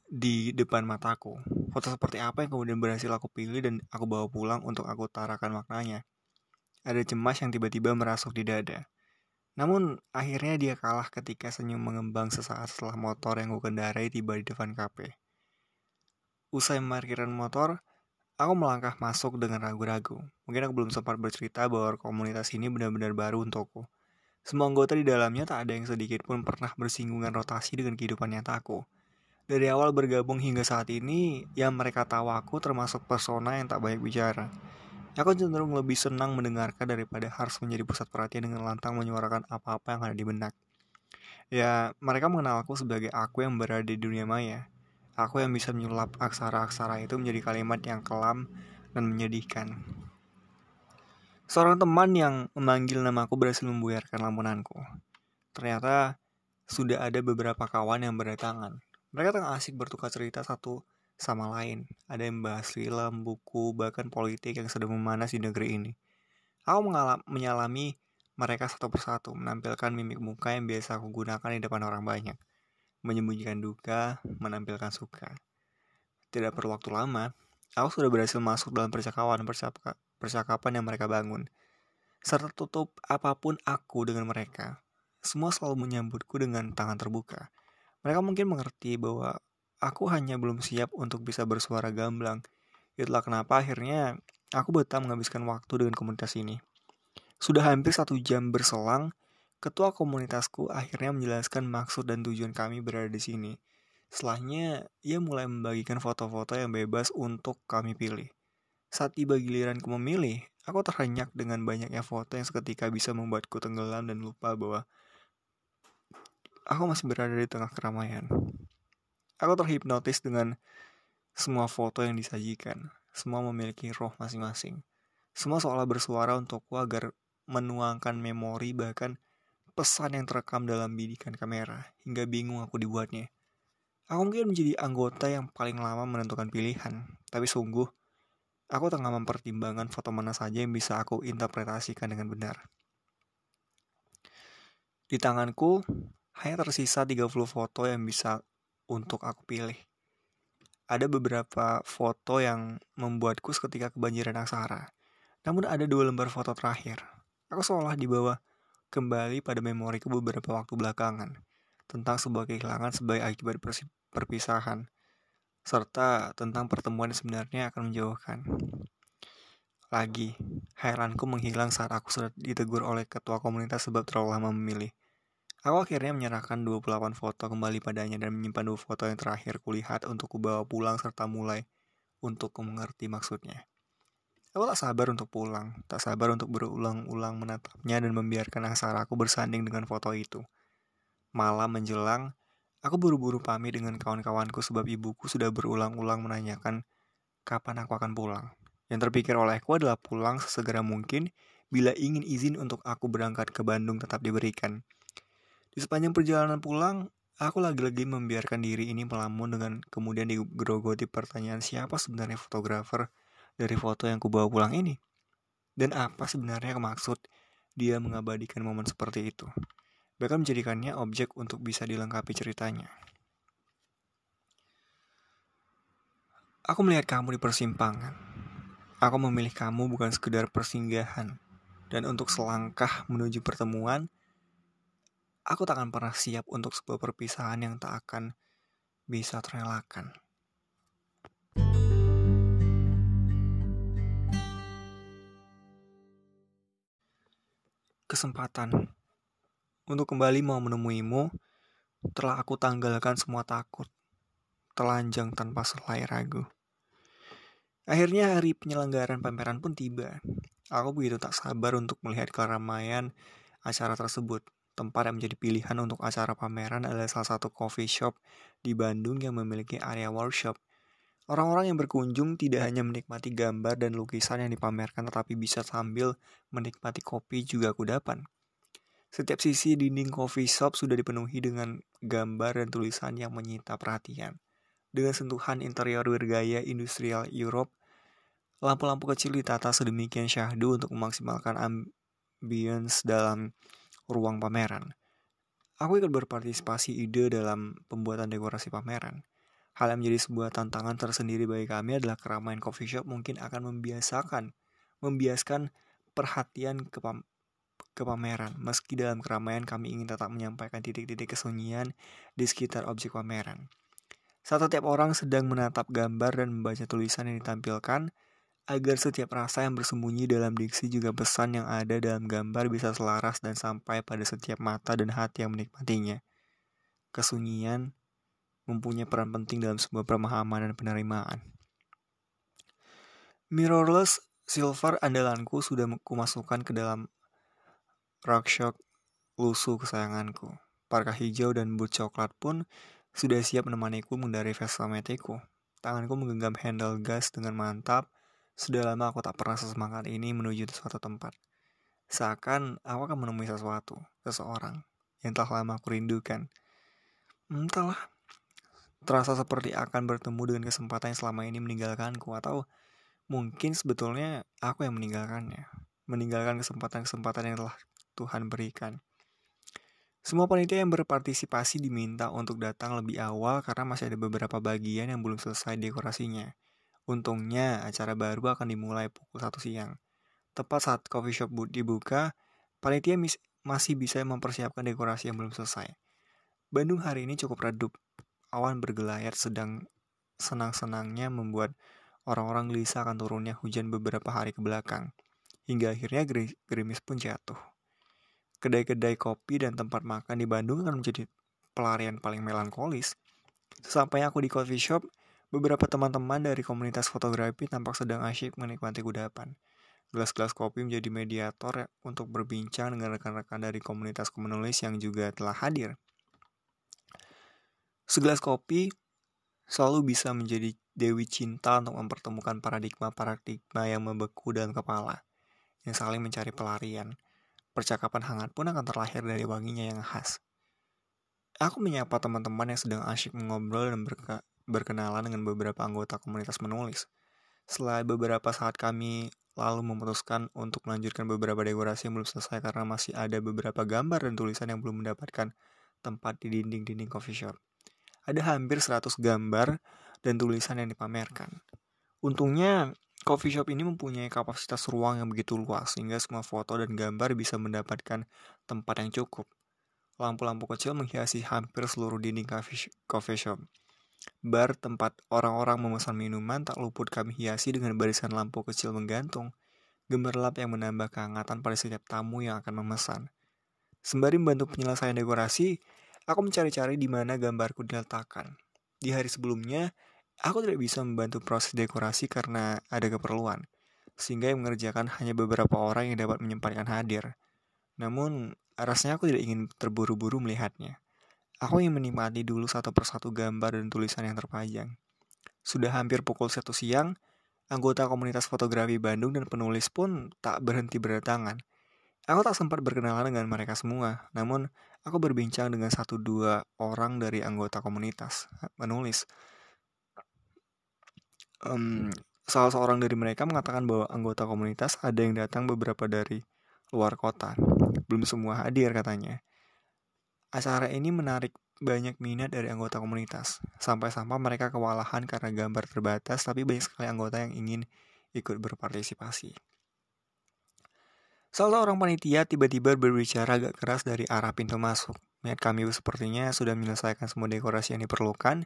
di depan mataku. Foto seperti apa yang kemudian berhasil aku pilih dan aku bawa pulang untuk aku tarakan maknanya. Ada cemas yang tiba-tiba merasuk di dada. Namun akhirnya dia kalah ketika senyum mengembang sesaat setelah motor yang ku kendarai tiba di depan kafe. Usai memarkiran motor, Aku melangkah masuk dengan ragu-ragu. Mungkin aku belum sempat bercerita bahwa komunitas ini benar-benar baru untukku. Semua anggota di dalamnya tak ada yang sedikit pun pernah bersinggungan rotasi dengan kehidupan nyataku. Dari awal bergabung hingga saat ini, yang mereka tahu aku termasuk persona yang tak banyak bicara. Aku cenderung lebih senang mendengarkan daripada harus menjadi pusat perhatian dengan lantang menyuarakan apa-apa yang ada di benak. Ya, mereka mengenal aku sebagai aku yang berada di dunia maya. Aku yang bisa menyulap aksara-aksara itu menjadi kalimat yang kelam dan menyedihkan. Seorang teman yang memanggil namaku berhasil membuyarkan lamunanku. Ternyata sudah ada beberapa kawan yang berdatangan. Mereka tengah asik bertukar cerita satu sama lain. Ada yang bahas film, buku, bahkan politik yang sedang memanas di negeri ini. Aku menyalami mereka satu persatu, menampilkan mimik muka yang biasa aku gunakan di depan orang banyak. Menyembunyikan duka, menampilkan suka. Tidak perlu waktu lama, aku sudah berhasil masuk dalam percakapan percakapan yang mereka bangun. Serta tutup apa pun aku dengan mereka. Semua selalu menyambutku dengan tangan terbuka. Mereka mungkin mengerti bahwa aku hanya belum siap untuk bisa bersuara gamblang. Itulah kenapa akhirnya aku betah menghabiskan waktu dengan komunitas ini. Sudah hampir satu jam berselang, ketua komunitasku akhirnya menjelaskan maksud dan tujuan kami berada di sini. Setelahnya, ia mulai membagikan foto-foto yang bebas untuk kami pilih. Saat tiba giliranku memilih, aku terhenyak dengan banyaknya foto yang seketika bisa membuatku tenggelam dan lupa bahwa aku masih berada di tengah keramaian. Aku terhipnotis dengan semua foto yang disajikan. Semua memiliki roh masing-masing. Semua seolah bersuara untukku agar menuangkan memori bahkan pesan yang terekam dalam bidikan kamera hingga bingung aku dibuatnya. Aku mungkin menjadi anggota yang paling lama menentukan pilihan, tapi sungguh Aku tengah mempertimbangkan foto mana saja yang bisa aku interpretasikan dengan benar. Di tanganku hanya tersisa 30 foto yang bisa untuk aku pilih. Ada beberapa foto yang membuatku seketika kebanjiran aksara. Namun ada dua lembar foto terakhir. Aku seolah dibawa kembali pada memoriku beberapa waktu belakangan tentang sebuah kehilangan sebagai akibat perpisahan serta tentang pertemuan yang sebenarnya akan menjauhkan. Lagi, heranku menghilang saat aku sudah ditegur oleh ketua komunitas sebab terlalu lama memilih. Aku akhirnya menyerahkan 28 foto kembali padanya dan menyimpan dua foto yang terakhir kulihat untuk kubawa pulang serta mulai untuk mengerti maksudnya. Aku tak sabar untuk pulang, tak sabar untuk berulang-ulang menatapnya dan membiarkan aksaraku bersanding dengan foto itu. Malam menjelang, Aku buru-buru pamit dengan kawan-kawanku sebab ibuku sudah berulang-ulang menanyakan kapan aku akan pulang. Yang terpikir olehku adalah pulang sesegera mungkin bila ingin izin untuk aku berangkat ke Bandung tetap diberikan. Di sepanjang perjalanan pulang, aku lagi-lagi membiarkan diri ini melamun dengan kemudian digerogoti pertanyaan siapa sebenarnya fotografer dari foto yang kubawa pulang ini. Dan apa sebenarnya maksud dia mengabadikan momen seperti itu bahkan menjadikannya objek untuk bisa dilengkapi ceritanya. Aku melihat kamu di persimpangan. Aku memilih kamu bukan sekedar persinggahan. Dan untuk selangkah menuju pertemuan, aku tak akan pernah siap untuk sebuah perpisahan yang tak akan bisa terelakkan. Kesempatan untuk kembali mau menemuimu, telah aku tanggalkan semua takut, telanjang tanpa selai ragu. Akhirnya hari penyelenggaraan pameran pun tiba. Aku begitu tak sabar untuk melihat keramaian acara tersebut. Tempat yang menjadi pilihan untuk acara pameran adalah salah satu coffee shop di Bandung yang memiliki area workshop. Orang-orang yang berkunjung tidak hanya menikmati gambar dan lukisan yang dipamerkan tetapi bisa sambil menikmati kopi juga kudapan. Setiap sisi dinding coffee shop sudah dipenuhi dengan gambar dan tulisan yang menyita perhatian. Dengan sentuhan interior bergaya industrial Europe, lampu-lampu kecil ditata sedemikian syahdu untuk memaksimalkan ambience dalam ruang pameran. Aku ikut berpartisipasi ide dalam pembuatan dekorasi pameran. Hal yang menjadi sebuah tantangan tersendiri bagi kami adalah keramaian coffee shop mungkin akan membiasakan membiaskan perhatian ke ke pameran. Meski dalam keramaian kami ingin tetap menyampaikan titik-titik kesunyian di sekitar objek pameran. Saat setiap orang sedang menatap gambar dan membaca tulisan yang ditampilkan, agar setiap rasa yang bersembunyi dalam diksi juga pesan yang ada dalam gambar bisa selaras dan sampai pada setiap mata dan hati yang menikmatinya. Kesunyian mempunyai peran penting dalam sebuah pemahaman dan penerimaan. Mirrorless silver andalanku sudah kumasukkan ke dalam Rockshock lusuh kesayanganku. Parka hijau dan boot coklat pun sudah siap menemaniku mengendari Vespa Metiku. Tanganku menggenggam handle gas dengan mantap sudah lama aku tak pernah sesemangat ini menuju suatu tempat. Seakan aku akan menemui sesuatu, seseorang yang telah lama aku rindukan. Entahlah, terasa seperti akan bertemu dengan kesempatan yang selama ini meninggalkanku atau mungkin sebetulnya aku yang meninggalkannya. Meninggalkan kesempatan-kesempatan yang telah Tuhan berikan. Semua panitia yang berpartisipasi diminta untuk datang lebih awal karena masih ada beberapa bagian yang belum selesai dekorasinya. Untungnya, acara baru akan dimulai pukul 1 siang. Tepat saat coffee shop dibuka, panitia masih bisa mempersiapkan dekorasi yang belum selesai. Bandung hari ini cukup redup. Awan bergelayar sedang senang-senangnya membuat orang-orang gelisah akan turunnya hujan beberapa hari ke belakang. Hingga akhirnya gerimis pun jatuh. Kedai-kedai kopi dan tempat makan di Bandung akan menjadi pelarian paling melankolis. Sesampainya aku di coffee shop, Beberapa teman-teman dari komunitas fotografi tampak sedang asyik menikmati kudapan. Gelas-gelas kopi menjadi mediator untuk berbincang dengan rekan-rekan dari komunitas menulis yang juga telah hadir. Segelas kopi selalu bisa menjadi dewi cinta untuk mempertemukan paradigma-paradigma yang membeku dalam kepala, yang saling mencari pelarian. Percakapan hangat pun akan terlahir dari wanginya yang khas. Aku menyapa teman-teman yang sedang asyik mengobrol dan berka berkenalan dengan beberapa anggota komunitas menulis. Setelah beberapa saat kami lalu memutuskan untuk melanjutkan beberapa dekorasi yang belum selesai karena masih ada beberapa gambar dan tulisan yang belum mendapatkan tempat di dinding-dinding coffee shop. Ada hampir 100 gambar dan tulisan yang dipamerkan. Untungnya, coffee shop ini mempunyai kapasitas ruang yang begitu luas sehingga semua foto dan gambar bisa mendapatkan tempat yang cukup. Lampu-lampu kecil menghiasi hampir seluruh dinding coffee shop. Bar tempat orang-orang memesan minuman tak luput kami hiasi dengan barisan lampu kecil menggantung, gemerlap yang menambah kehangatan pada setiap tamu yang akan memesan. Sembari membantu penyelesaian dekorasi, aku mencari-cari di mana gambarku diletakkan. Di hari sebelumnya, aku tidak bisa membantu proses dekorasi karena ada keperluan, sehingga yang mengerjakan hanya beberapa orang yang dapat menyempatkan hadir. Namun, rasanya aku tidak ingin terburu-buru melihatnya. Aku ingin menikmati dulu satu persatu gambar dan tulisan yang terpajang. Sudah hampir pukul satu siang, anggota komunitas fotografi Bandung dan penulis pun tak berhenti berdatangan. Aku tak sempat berkenalan dengan mereka semua, namun aku berbincang dengan satu dua orang dari anggota komunitas menulis. Um, salah seorang dari mereka mengatakan bahwa anggota komunitas ada yang datang beberapa dari luar kota. Belum semua hadir katanya. Acara ini menarik banyak minat dari anggota komunitas. Sampai-sampai mereka kewalahan karena gambar terbatas, tapi banyak sekali anggota yang ingin ikut berpartisipasi. Salah orang panitia tiba-tiba berbicara agak keras dari arah pintu masuk. Melihat kami sepertinya sudah menyelesaikan semua dekorasi yang diperlukan,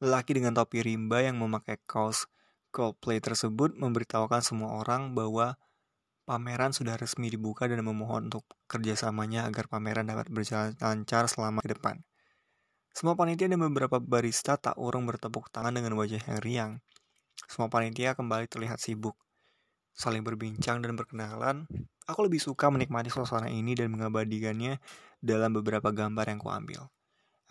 lelaki dengan topi rimba yang memakai kaos Coldplay tersebut memberitahukan semua orang bahwa Pameran sudah resmi dibuka dan memohon untuk kerjasamanya agar pameran dapat berjalan lancar selama ke depan. Semua panitia dan beberapa barista tak urung bertepuk tangan dengan wajah yang riang. Semua panitia kembali terlihat sibuk. Saling berbincang dan berkenalan, aku lebih suka menikmati suasana ini dan mengabadikannya dalam beberapa gambar yang kuambil.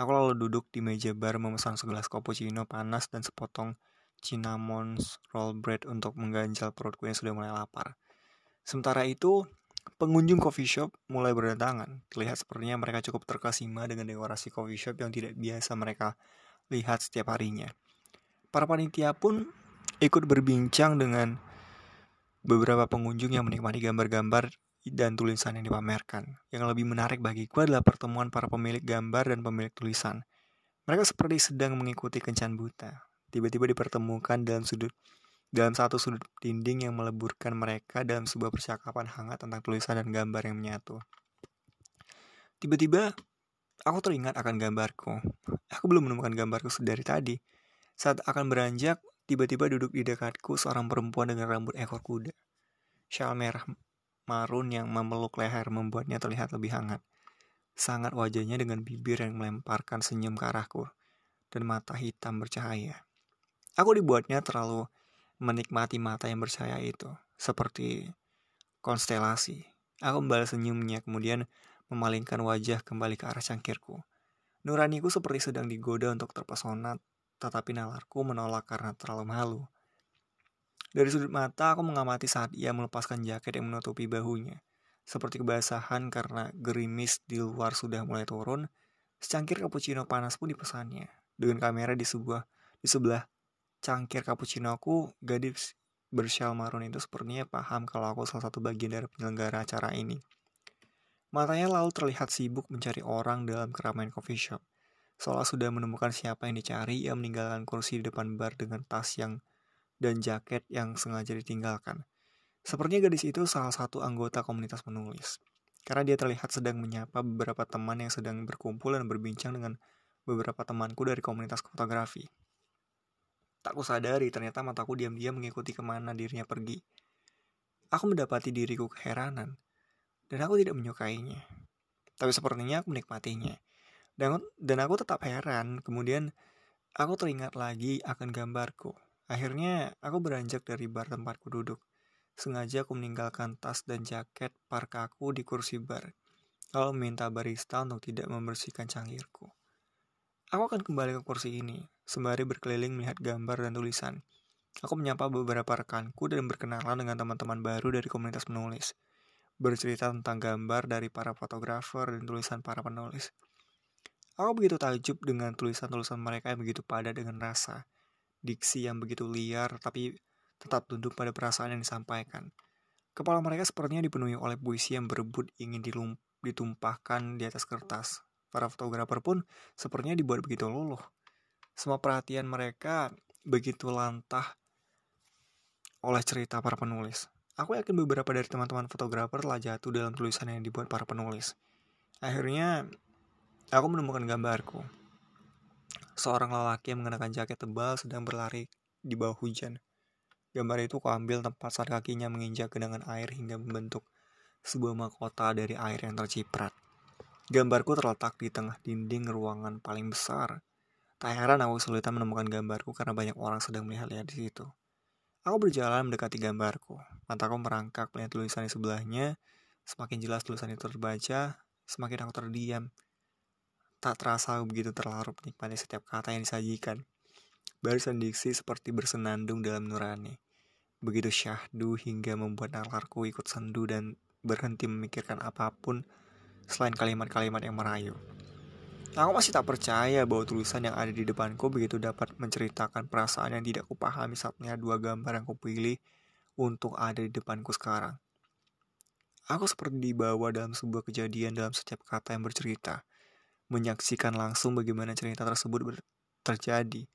Aku lalu duduk di meja bar memesan segelas cappuccino panas dan sepotong cinnamon roll bread untuk mengganjal perutku yang sudah mulai lapar. Sementara itu, pengunjung coffee shop mulai berdatangan. Terlihat sepertinya mereka cukup terkesima dengan dekorasi coffee shop yang tidak biasa mereka lihat setiap harinya. Para panitia pun ikut berbincang dengan beberapa pengunjung yang menikmati gambar-gambar dan tulisan yang dipamerkan. Yang lebih menarik bagiku adalah pertemuan para pemilik gambar dan pemilik tulisan. Mereka seperti sedang mengikuti kencan buta. Tiba-tiba dipertemukan dalam sudut dalam satu sudut dinding yang meleburkan mereka dalam sebuah percakapan hangat tentang tulisan dan gambar yang menyatu. Tiba-tiba, aku teringat akan gambarku. Aku belum menemukan gambarku dari tadi. Saat akan beranjak, tiba-tiba duduk di dekatku seorang perempuan dengan rambut ekor kuda. Shawl merah marun yang memeluk leher membuatnya terlihat lebih hangat. Sangat wajahnya dengan bibir yang melemparkan senyum ke arahku dan mata hitam bercahaya. Aku dibuatnya terlalu menikmati mata yang bercahaya itu, seperti konstelasi. Aku membalas senyumnya, kemudian memalingkan wajah kembali ke arah cangkirku. Nuraniku seperti sedang digoda untuk terpesona tetapi nalarku menolak karena terlalu malu. Dari sudut mata, aku mengamati saat ia melepaskan jaket yang menutupi bahunya. Seperti kebasahan karena gerimis di luar sudah mulai turun, secangkir cappuccino panas pun dipesannya. Dengan kamera di sebuah di sebelah cangkir cappuccino aku, gadis bersyal marun itu sepertinya paham kalau aku salah satu bagian dari penyelenggara acara ini. Matanya lalu terlihat sibuk mencari orang dalam keramaian coffee shop. Seolah sudah menemukan siapa yang dicari, ia meninggalkan kursi di depan bar dengan tas yang dan jaket yang sengaja ditinggalkan. Sepertinya gadis itu salah satu anggota komunitas penulis. Karena dia terlihat sedang menyapa beberapa teman yang sedang berkumpul dan berbincang dengan beberapa temanku dari komunitas fotografi. Tak kusadari, ternyata mataku diam-diam mengikuti ke mana dirinya pergi. Aku mendapati diriku keheranan, dan aku tidak menyukainya. Tapi sepertinya aku menikmatinya. Dan, dan aku tetap heran. Kemudian aku teringat lagi akan gambarku. Akhirnya aku beranjak dari bar tempatku duduk. Sengaja aku meninggalkan tas dan jaket parkaku di kursi bar. Lalu meminta barista untuk tidak membersihkan cangkirku. Aku akan kembali ke kursi ini, sembari berkeliling melihat gambar dan tulisan. Aku menyapa beberapa rekanku dan berkenalan dengan teman-teman baru dari komunitas penulis. Bercerita tentang gambar dari para fotografer dan tulisan para penulis. Aku begitu takjub dengan tulisan-tulisan mereka yang begitu padat dengan rasa, diksi yang begitu liar tapi tetap tunduk pada perasaan yang disampaikan. Kepala mereka sepertinya dipenuhi oleh puisi yang berebut ingin ditumpahkan di atas kertas. Para fotografer pun sepertinya dibuat begitu luluh. Semua perhatian mereka begitu lantah oleh cerita para penulis. Aku yakin beberapa dari teman-teman fotografer telah jatuh dalam tulisan yang dibuat para penulis. Akhirnya, Aku menemukan gambarku. Seorang lelaki yang mengenakan jaket tebal sedang berlari di bawah hujan. Gambar itu kuambil tempat saat kakinya menginjak genangan air hingga membentuk sebuah mahkota dari air yang terciprat. Gambarku terletak di tengah dinding ruangan paling besar. Tak heran aku kesulitan menemukan gambarku karena banyak orang sedang melihat-lihat di situ. Aku berjalan mendekati gambarku. Mataku merangkak melihat tulisan di sebelahnya. Semakin jelas tulisan itu terbaca, semakin aku terdiam. Tak terasa begitu terlarut menikmati setiap kata yang disajikan. Barisan diksi seperti bersenandung dalam nurani. Begitu syahdu hingga membuat nalarku ikut sendu dan berhenti memikirkan apa pun selain kalimat-kalimat yang merayu. Aku masih tak percaya bahwa tulisan yang ada di depanku begitu dapat menceritakan perasaan yang tidak kupahami saat melihat dua gambar yang kupilih untuk ada di depanku sekarang. Aku seperti dibawa dalam sebuah kejadian dalam setiap kata yang bercerita menyaksikan langsung bagaimana cerita tersebut terjadi,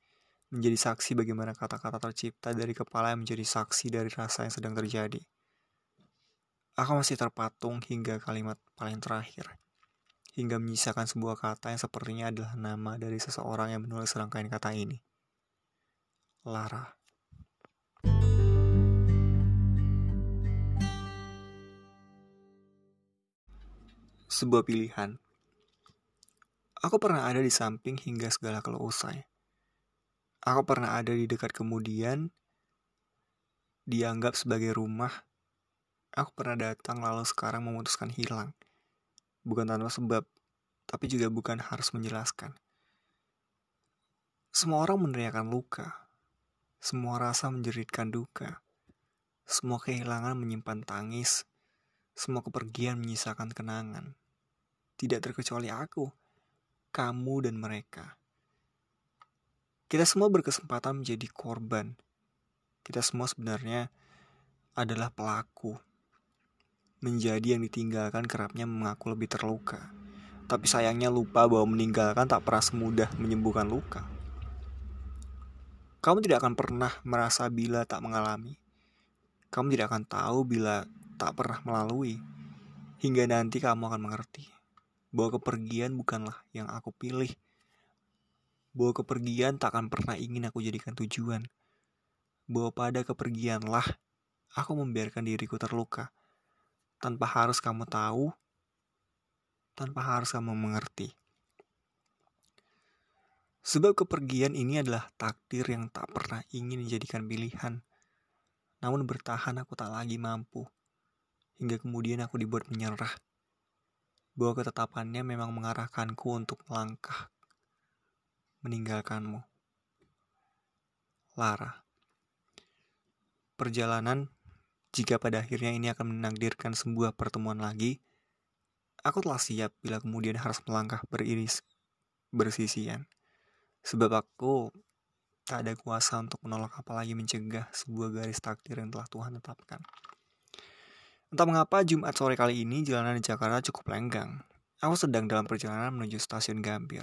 menjadi saksi bagaimana kata-kata tercipta dari kepala yang menjadi saksi dari rasa yang sedang terjadi. Aku masih terpatung hingga kalimat paling terakhir, hingga menyisakan sebuah kata yang sepertinya adalah nama dari seseorang yang menulis rangkaian kata ini. Lara. Sebuah pilihan Aku pernah ada di samping hingga segala kalau usai. Aku pernah ada di dekat kemudian, dianggap sebagai rumah. Aku pernah datang lalu sekarang memutuskan hilang. Bukan tanpa sebab, tapi juga bukan harus menjelaskan. Semua orang meneriakan luka. Semua rasa menjeritkan duka. Semua kehilangan menyimpan tangis. Semua kepergian menyisakan kenangan. Tidak terkecuali aku kamu dan mereka. Kita semua berkesempatan menjadi korban. Kita semua sebenarnya adalah pelaku. Menjadi yang ditinggalkan kerapnya mengaku lebih terluka. Tapi sayangnya lupa bahwa meninggalkan tak pernah semudah menyembuhkan luka. Kamu tidak akan pernah merasa bila tak mengalami. Kamu tidak akan tahu bila tak pernah melalui. Hingga nanti kamu akan mengerti bahwa kepergian bukanlah yang aku pilih. Bahwa kepergian tak akan pernah ingin aku jadikan tujuan. bahwa pada kepergianlah aku membiarkan diriku terluka tanpa harus kamu tahu, tanpa harus kamu mengerti. Sebab kepergian ini adalah takdir yang tak pernah ingin dijadikan pilihan. Namun bertahan aku tak lagi mampu. Hingga kemudian aku dibuat menyerah. Bahwa ketetapannya memang mengarahkanku untuk melangkah. Meninggalkanmu. Lara. Perjalanan jika pada akhirnya ini akan menakdirkan sebuah pertemuan lagi, aku telah siap bila kemudian harus melangkah beriris bersisian. Sebab aku tak ada kuasa untuk menolak apalagi mencegah sebuah garis takdir yang telah Tuhan tetapkan. Entah mengapa Jumat sore kali ini jalanan di Jakarta cukup lenggang. Aku sedang dalam perjalanan menuju stasiun Gambir.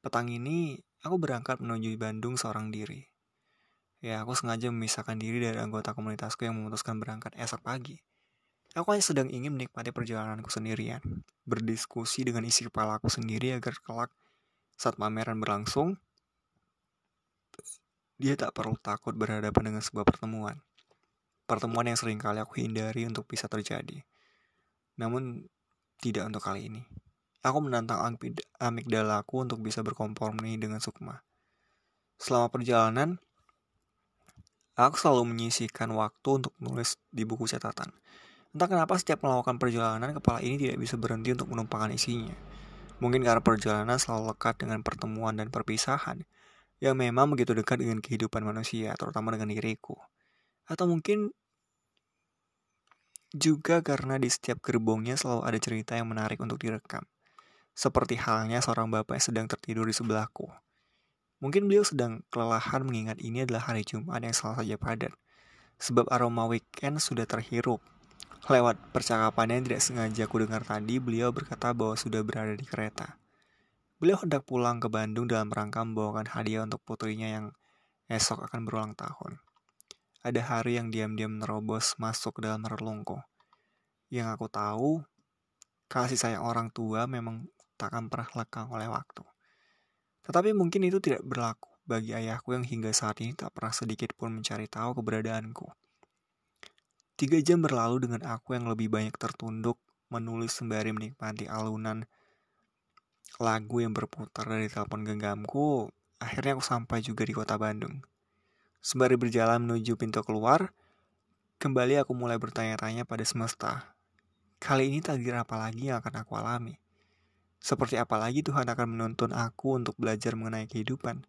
Petang ini, aku berangkat menuju Bandung seorang diri. Ya, aku sengaja memisahkan diri dari anggota komunitasku yang memutuskan berangkat esok pagi. Aku hanya sedang ingin menikmati perjalananku sendirian, berdiskusi dengan isi kepala aku sendiri agar kelak saat pameran berlangsung, dia tak perlu takut berhadapan dengan sebuah pertemuan. Pertemuan yang sering kali aku hindari untuk bisa terjadi. Namun, tidak untuk kali ini. Aku menantang amigdalaku untuk bisa berkompromi dengan Sukma. Selama perjalanan, Aku selalu menyisihkan waktu untuk menulis di buku catatan. Entah kenapa setiap melakukan perjalanan, kepala ini tidak bisa berhenti untuk menumpahkan isinya. Mungkin karena perjalanan selalu lekat dengan pertemuan dan perpisahan, yang memang begitu dekat dengan kehidupan manusia, terutama dengan diriku. Atau mungkin juga karena di setiap gerbongnya selalu ada cerita yang menarik untuk direkam. Seperti halnya seorang bapak yang sedang tertidur di sebelahku. Mungkin beliau sedang kelelahan mengingat ini adalah hari Jumat yang salah saja padat. Sebab aroma weekend sudah terhirup. Lewat percakapan yang tidak sengaja aku dengar tadi, beliau berkata bahwa sudah berada di kereta. Beliau hendak pulang ke Bandung dalam rangka membawakan hadiah untuk putrinya yang esok akan berulang tahun. Ada hari yang diam-diam menerobos masuk dalam relungku. Yang aku tahu, kasih sayang orang tua memang takkan pernah lekang oleh waktu. Tetapi mungkin itu tidak berlaku bagi ayahku yang hingga saat ini tak pernah sedikit pun mencari tahu keberadaanku. Tiga jam berlalu dengan aku yang lebih banyak tertunduk menulis sembari menikmati alunan lagu yang berputar dari telepon genggamku. Akhirnya aku sampai juga di kota Bandung. Sembari berjalan menuju pintu keluar, kembali aku mulai bertanya-tanya pada semesta. Kali ini takdir apa lagi yang akan aku alami? Seperti apa lagi Tuhan akan menuntun aku untuk belajar mengenai kehidupan.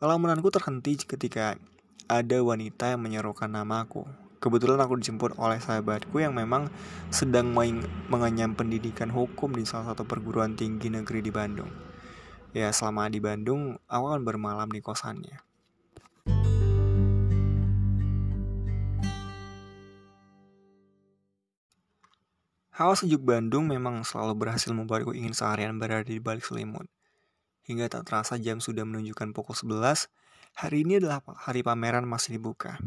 Lamunanku terhenti ketika ada wanita yang menyerukan namaku. Kebetulan aku dijemput oleh sahabatku yang memang sedang mengenyam pendidikan hukum di salah satu perguruan tinggi negeri di Bandung. Ya, selama di Bandung, aku akan bermalam di kosannya. Hawa sejuk Bandung memang selalu berhasil membuatku ingin seharian berada di balik selimut. Hingga tak terasa jam sudah menunjukkan pukul 11, hari ini adalah hari pameran masih dibuka.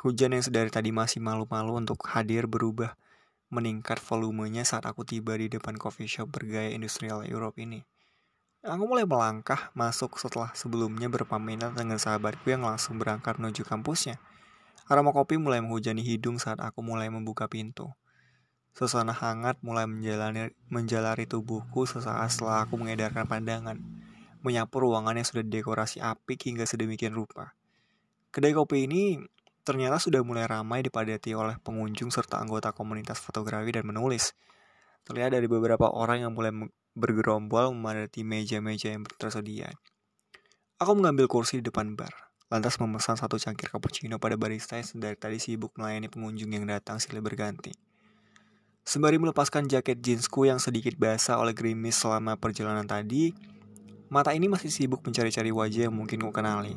Hujan yang sedari tadi masih malu-malu untuk hadir berubah meningkat volumenya saat aku tiba di depan coffee shop bergaya industrial Europe ini. Aku mulai melangkah masuk setelah sebelumnya berpamitan dengan sahabatku yang langsung berangkat menuju kampusnya. Aroma kopi mulai menghujani hidung saat aku mulai membuka pintu. Suasana hangat mulai menjalani, menjalari tubuhku sesaat setelah aku mengedarkan pandangan, menyapu ruangan yang sudah didekorasi apik hingga sedemikian rupa. Kedai kopi ini ternyata sudah mulai ramai dipadati oleh pengunjung serta anggota komunitas fotografi dan menulis. Terlihat dari beberapa orang yang mulai bergerombol memadati meja-meja yang tersedia. Aku mengambil kursi di depan bar, lantas memesan satu cangkir cappuccino pada barista yang sedari tadi sibuk melayani pengunjung yang datang silih berganti. Sembari melepaskan jaket jeansku yang sedikit basah oleh gerimis selama perjalanan tadi, mata ini masih sibuk mencari-cari wajah yang mungkin ku kenali.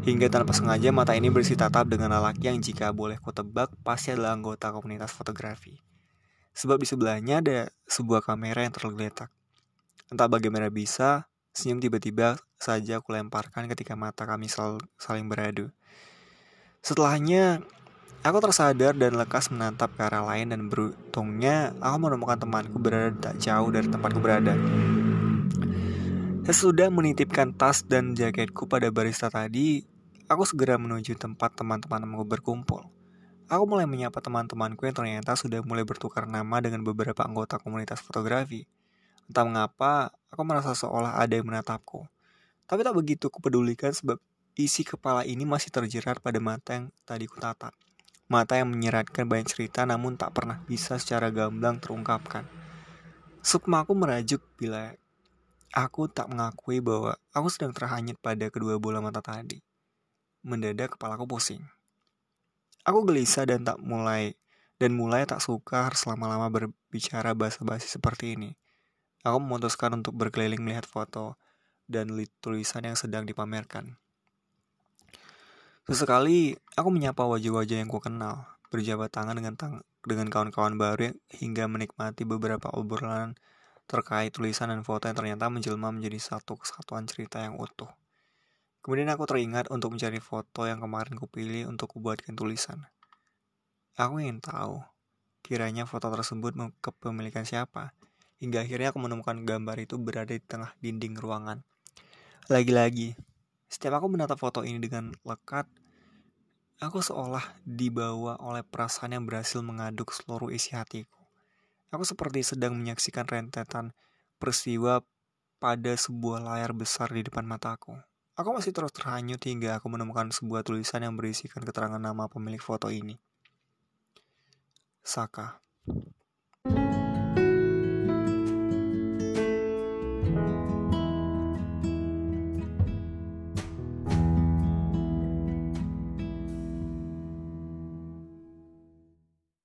Hingga tanpa sengaja mata ini bersih tatap dengan lelaki yang jika boleh ku tebak pasti adalah anggota komunitas fotografi. Sebab di sebelahnya ada sebuah kamera yang tergeletak. Entah bagaimana bisa, senyum tiba-tiba saja aku lemparkan ketika mata kami saling beradu. Setelahnya, Aku tersadar dan lekas menatap ke arah lain dan beruntungnya aku menemukan temanku berada tak jauh dari tempatku berada. Sesudah menitipkan tas dan jaketku pada barista tadi, Aku segera menuju tempat teman-temanku berkumpul. Aku mulai menyapa teman-temanku yang ternyata sudah mulai bertukar nama dengan beberapa anggota komunitas fotografi. Entah mengapa, aku merasa seolah ada yang menatapku. Tapi tak begitu kupedulikan sebab isi kepala ini masih terjerat pada mata yang tadi kutatap. Mata yang menyeratkan banyak cerita namun tak pernah bisa secara gamblang terungkapkan. Sukmaku merajuk bila aku tak mengakui bahwa aku sedang terhanyut pada kedua bola mata tadi. Mendadak kepalaku pusing. Aku gelisah dan tak mulai dan mulai tak suka harus lama-lama berbicara basa-basi seperti ini. Aku memutuskan untuk berkeliling melihat foto dan tulisan yang sedang dipamerkan. Sesekali aku menyapa wajah-wajah yang ku kenal, berjabat tangan dengan tang dengan kawan-kawan baru hingga menikmati beberapa obrolan terkait tulisan dan foto yang ternyata menjelma menjadi satu kesatuan cerita yang utuh. Kemudian aku teringat untuk mencari foto yang kemarin kupilih untuk kubuatkan tulisan. Aku ingin tahu, kiranya foto tersebut kepemilikan siapa, hingga akhirnya aku menemukan gambar itu berada di tengah dinding ruangan. Lagi-lagi, setiap aku menatap foto ini dengan lekat, aku seolah dibawa oleh perasaan yang berhasil mengaduk seluruh isi hatiku. Aku seperti sedang menyaksikan rentetan peristiwa pada sebuah layar besar di depan mataku. Aku masih terus terhanyut hingga aku menemukan sebuah tulisan yang berisikan keterangan nama pemilik foto ini. Saka.